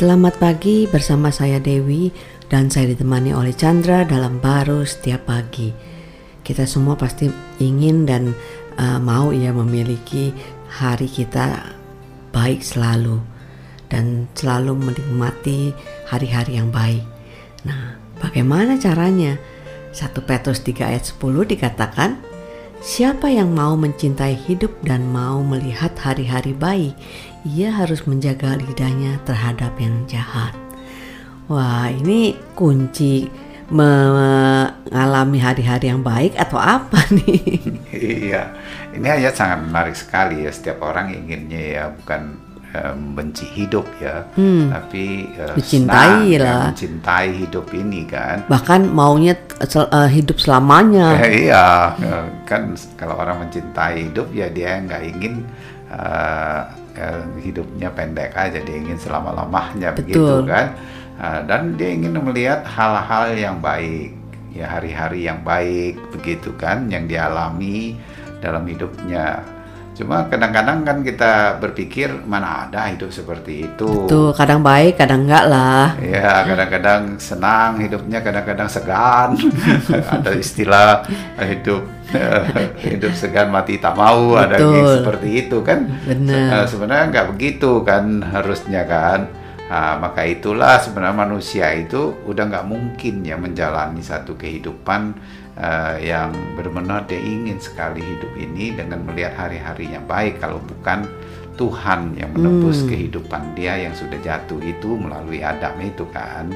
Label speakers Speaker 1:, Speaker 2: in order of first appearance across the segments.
Speaker 1: Selamat pagi bersama saya Dewi dan saya ditemani oleh Chandra dalam baru setiap pagi. Kita semua pasti ingin dan uh, mau ya memiliki hari kita baik selalu dan selalu menikmati hari-hari yang baik. Nah, bagaimana caranya? 1 Petrus 3 ayat 10 dikatakan, Siapa yang mau mencintai hidup dan mau melihat hari-hari baik, ia harus menjaga lidahnya terhadap yang jahat. Wah, ini kunci mengalami hari-hari yang baik atau apa nih?
Speaker 2: Iya, ini ayat sangat menarik sekali ya. Setiap orang inginnya ya bukan membenci hidup ya, hmm. tapi uh,
Speaker 1: mencintai senang, ya, lah,
Speaker 2: ya, mencintai hidup ini kan.
Speaker 1: Bahkan maunya uh, hidup selamanya.
Speaker 2: Eh, iya, kan kalau orang mencintai hidup ya dia nggak ingin uh, uh, hidupnya pendek aja, dia ingin selama lamanya begitu kan. Uh, dan dia ingin melihat hal-hal yang baik, ya hari-hari yang baik begitu kan, yang dialami dalam hidupnya Cuma kadang-kadang kan kita berpikir mana ada hidup seperti itu.
Speaker 1: Tuh, kadang baik, kadang enggak lah.
Speaker 2: Ya, kadang-kadang senang hidupnya, kadang-kadang segan. ada istilah hidup hidup segan mati tak mau, Betul. ada yang seperti itu kan.
Speaker 1: Benar.
Speaker 2: Sebenarnya nggak begitu kan harusnya kan. Nah, maka itulah sebenarnya manusia itu udah nggak mungkin ya menjalani satu kehidupan uh, yang benar-benar dia ingin sekali hidup ini dengan melihat hari-hari yang baik kalau bukan Tuhan yang menebus hmm. kehidupan dia yang sudah jatuh itu melalui Adam itu kan.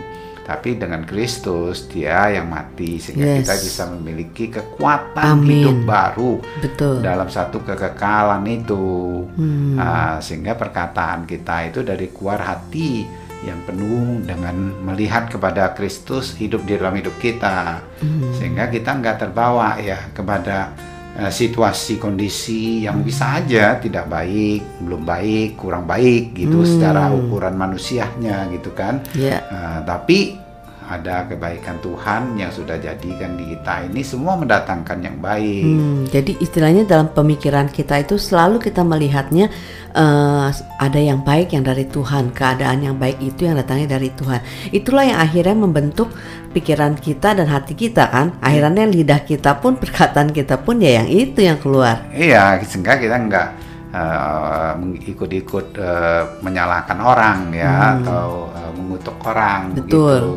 Speaker 2: Tapi dengan Kristus dia yang mati sehingga yes. kita bisa memiliki kekuatan Amin. hidup baru
Speaker 1: Betul.
Speaker 2: dalam satu kekekalan itu. Hmm. Uh, sehingga perkataan kita itu dari keluar hati yang penuh dengan melihat kepada Kristus hidup di dalam hidup kita hmm. sehingga kita nggak terbawa ya kepada uh, situasi kondisi yang bisa aja tidak baik belum baik kurang baik gitu hmm. secara ukuran manusianya gitu kan
Speaker 1: yeah.
Speaker 2: Ya. uh, tapi ada kebaikan Tuhan yang sudah jadikan di kita ini semua mendatangkan yang baik. Hmm,
Speaker 1: jadi istilahnya dalam pemikiran kita itu selalu kita melihatnya uh, ada yang baik yang dari Tuhan, keadaan yang baik itu yang datangnya dari Tuhan. Itulah yang akhirnya membentuk pikiran kita dan hati kita kan. Akhirnya lidah kita pun perkataan kita pun ya yang itu yang keluar.
Speaker 2: Iya, sehingga kita enggak uh, ikut-ikut uh, menyalahkan orang ya hmm. atau uh, mengutuk orang
Speaker 1: Betul. Gitu.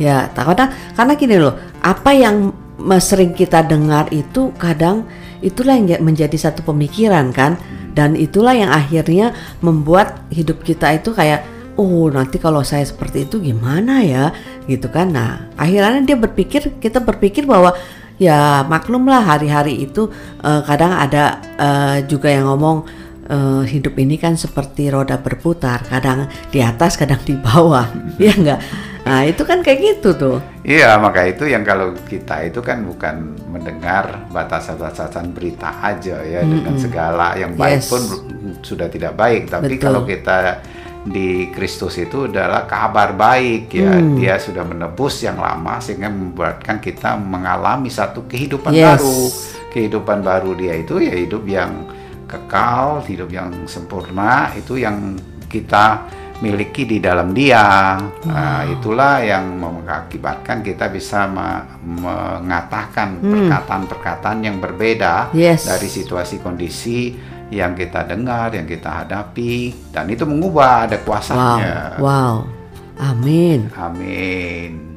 Speaker 1: Ya, karena karena gini loh, apa yang sering kita dengar itu kadang itulah yang menjadi satu pemikiran kan, dan itulah yang akhirnya membuat hidup kita itu kayak oh nanti kalau saya seperti itu gimana ya gitu kan. Nah, akhirnya dia berpikir kita berpikir bahwa ya maklumlah hari-hari itu uh, kadang ada uh, juga yang ngomong uh, hidup ini kan seperti roda berputar, kadang di atas, kadang di bawah, ya enggak. Nah itu kan kayak gitu tuh.
Speaker 2: Iya maka itu yang kalau kita itu kan bukan mendengar batasan-batasan berita aja ya mm -hmm. dengan segala yang baik yes. pun sudah tidak baik. Tapi Betul. kalau kita di Kristus itu adalah kabar baik ya hmm. dia sudah menebus yang lama sehingga membuatkan kita mengalami satu kehidupan yes. baru kehidupan baru dia itu ya hidup yang kekal hidup yang sempurna itu yang kita miliki di dalam dia. Wow. Nah, itulah yang mengakibatkan kita bisa me mengatakan hmm. perkataan-perkataan yang berbeda
Speaker 1: yes.
Speaker 2: dari situasi kondisi yang kita dengar, yang kita hadapi, dan itu mengubah ada kuasanya.
Speaker 1: Wow, wow. amin.
Speaker 2: Amin.